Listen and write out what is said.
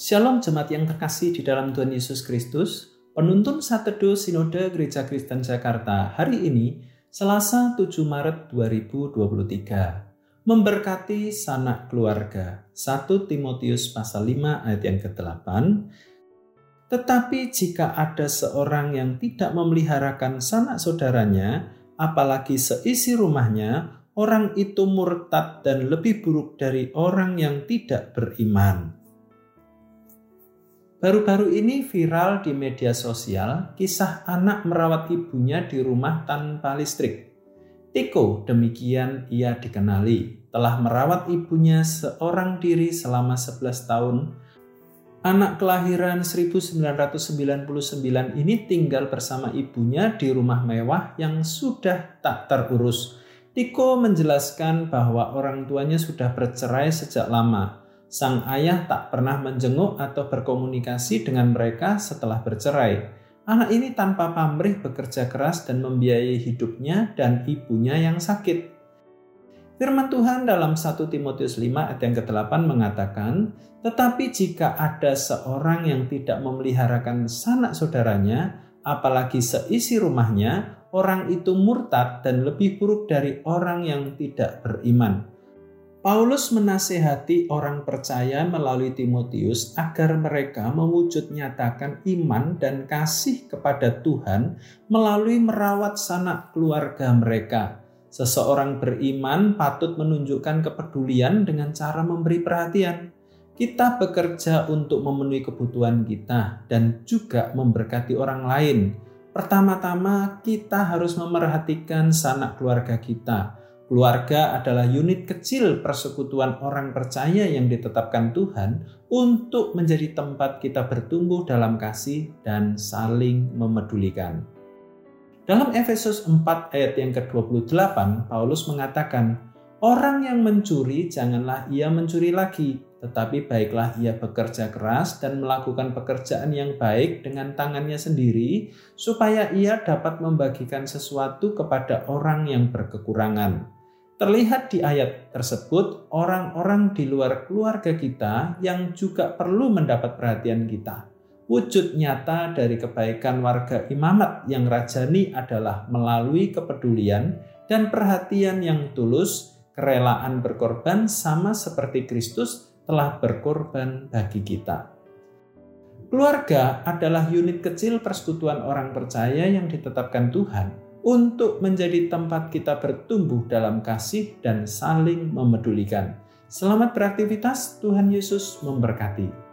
Shalom jemaat yang terkasih di dalam Tuhan Yesus Kristus. Penuntun Satedu Sinode Gereja Kristen Jakarta hari ini, Selasa 7 Maret 2023. Memberkati sanak keluarga. 1 Timotius pasal 5 ayat yang ke-8. Tetapi jika ada seorang yang tidak memeliharakan sanak saudaranya, apalagi seisi rumahnya, orang itu murtad dan lebih buruk dari orang yang tidak beriman. Baru-baru ini viral di media sosial kisah anak merawat ibunya di rumah tanpa listrik. Tiko, demikian ia dikenali, telah merawat ibunya seorang diri selama 11 tahun. Anak kelahiran 1999 ini tinggal bersama ibunya di rumah mewah yang sudah tak terurus. Tiko menjelaskan bahwa orang tuanya sudah bercerai sejak lama sang ayah tak pernah menjenguk atau berkomunikasi dengan mereka setelah bercerai. Anak ini tanpa pamrih bekerja keras dan membiayai hidupnya dan ibunya yang sakit. Firman Tuhan dalam 1 Timotius 5 ayat yang ke-8 mengatakan, Tetapi jika ada seorang yang tidak memeliharakan sanak saudaranya, apalagi seisi rumahnya, orang itu murtad dan lebih buruk dari orang yang tidak beriman. Paulus menasehati orang percaya melalui Timotius agar mereka mewujud nyatakan iman dan kasih kepada Tuhan melalui merawat sanak keluarga mereka. Seseorang beriman patut menunjukkan kepedulian dengan cara memberi perhatian. Kita bekerja untuk memenuhi kebutuhan kita dan juga memberkati orang lain. Pertama-tama, kita harus memerhatikan sanak keluarga kita Keluarga adalah unit kecil persekutuan orang percaya yang ditetapkan Tuhan untuk menjadi tempat kita bertumbuh dalam kasih dan saling memedulikan. Dalam Efesus 4 ayat yang ke-28, Paulus mengatakan, Orang yang mencuri janganlah ia mencuri lagi, tetapi baiklah ia bekerja keras dan melakukan pekerjaan yang baik dengan tangannya sendiri, supaya ia dapat membagikan sesuatu kepada orang yang berkekurangan. Terlihat di ayat tersebut orang-orang di luar keluarga kita yang juga perlu mendapat perhatian kita. Wujud nyata dari kebaikan warga imamat yang rajani adalah melalui kepedulian dan perhatian yang tulus, kerelaan berkorban sama seperti Kristus telah berkorban bagi kita. Keluarga adalah unit kecil persekutuan orang percaya yang ditetapkan Tuhan untuk menjadi tempat kita bertumbuh dalam kasih dan saling memedulikan. Selamat beraktivitas, Tuhan Yesus memberkati.